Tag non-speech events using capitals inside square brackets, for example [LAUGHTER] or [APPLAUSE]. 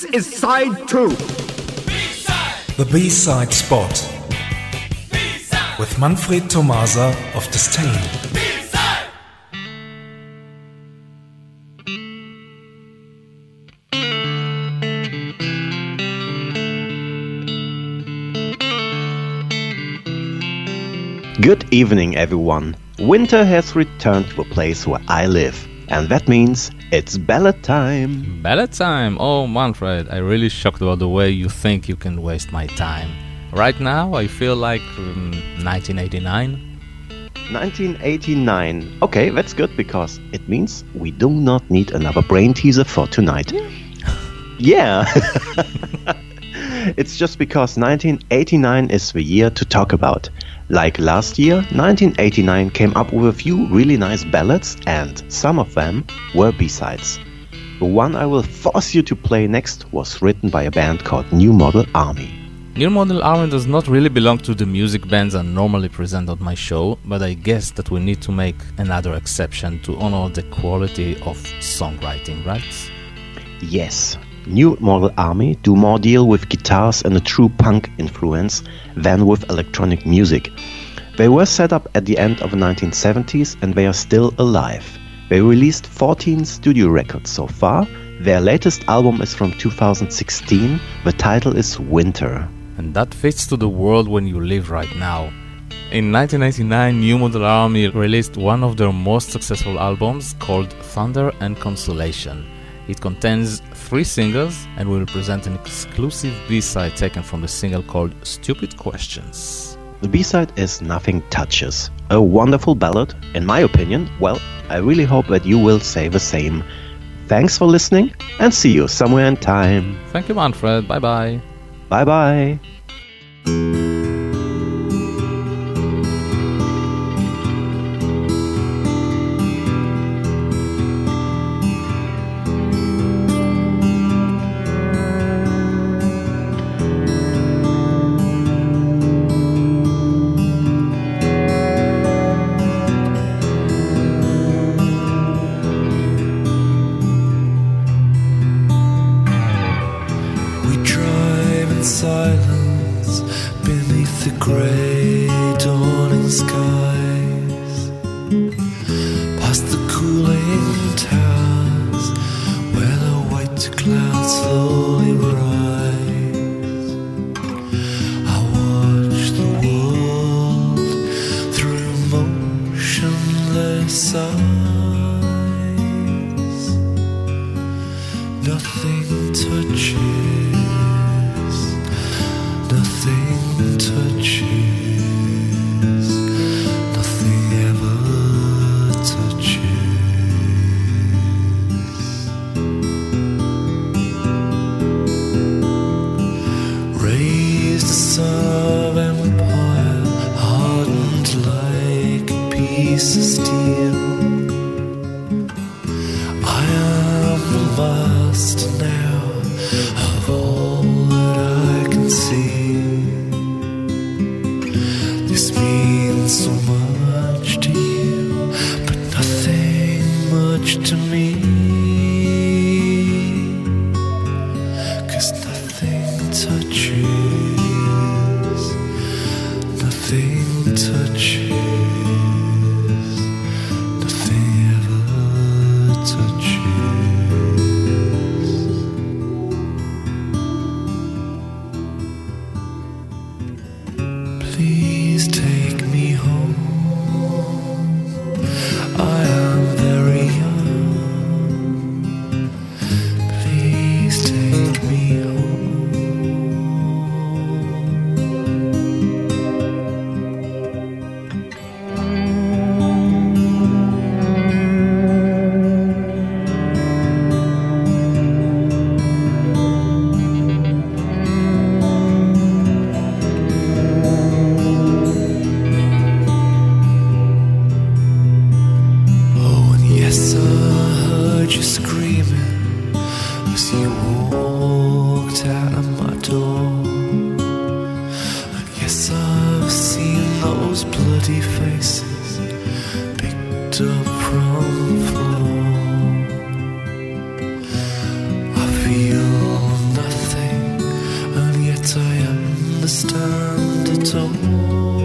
This is side two. The B-side spot. With Manfred Tomasa of Disdain. Good evening, everyone. Winter has returned to a place where I live, and that means it's ballad time. Ballad time? Oh, Manfred, I really shocked about the way you think you can waste my time. Right now, I feel like um, 1989. 1989. Okay, that's good because it means we do not need another brain teaser for tonight. Yeah. [LAUGHS] it's just because 1989 is the year to talk about. Like last year, 1989 came up with a few really nice ballads, and some of them were B-sides. The one I will force you to play next was written by a band called New Model Army. New Model Army does not really belong to the music bands I normally present on my show, but I guess that we need to make another exception to honor the quality of songwriting, right? Yes, New Model Army do more deal with guitars and a true punk influence than with electronic music. They were set up at the end of the 1970s and they are still alive. They released 14 studio records so far. Their latest album is from 2016. The title is Winter. And that fits to the world when you live right now. In 1999, New Model Army released one of their most successful albums called Thunder and Consolation. It contains three singles and we will present an exclusive B-side taken from the single called Stupid Questions. The B-side is Nothing Touches, a wonderful ballad, in my opinion. Well, I really hope that you will say the same. Thanks for listening and see you somewhere in time. Thank you, Manfred. Bye bye. Bye bye. Silence beneath the grey dawning skies, past the cooling towers where the white clouds slowly rise. I watch the world through motionless eyes. The son of empire, hardened like a piece of steel. I am the master now of all that I can see. This means so much to you, but nothing much to me. Please take those bloody faces picked up from the floor. I feel nothing, and yet I understand it all.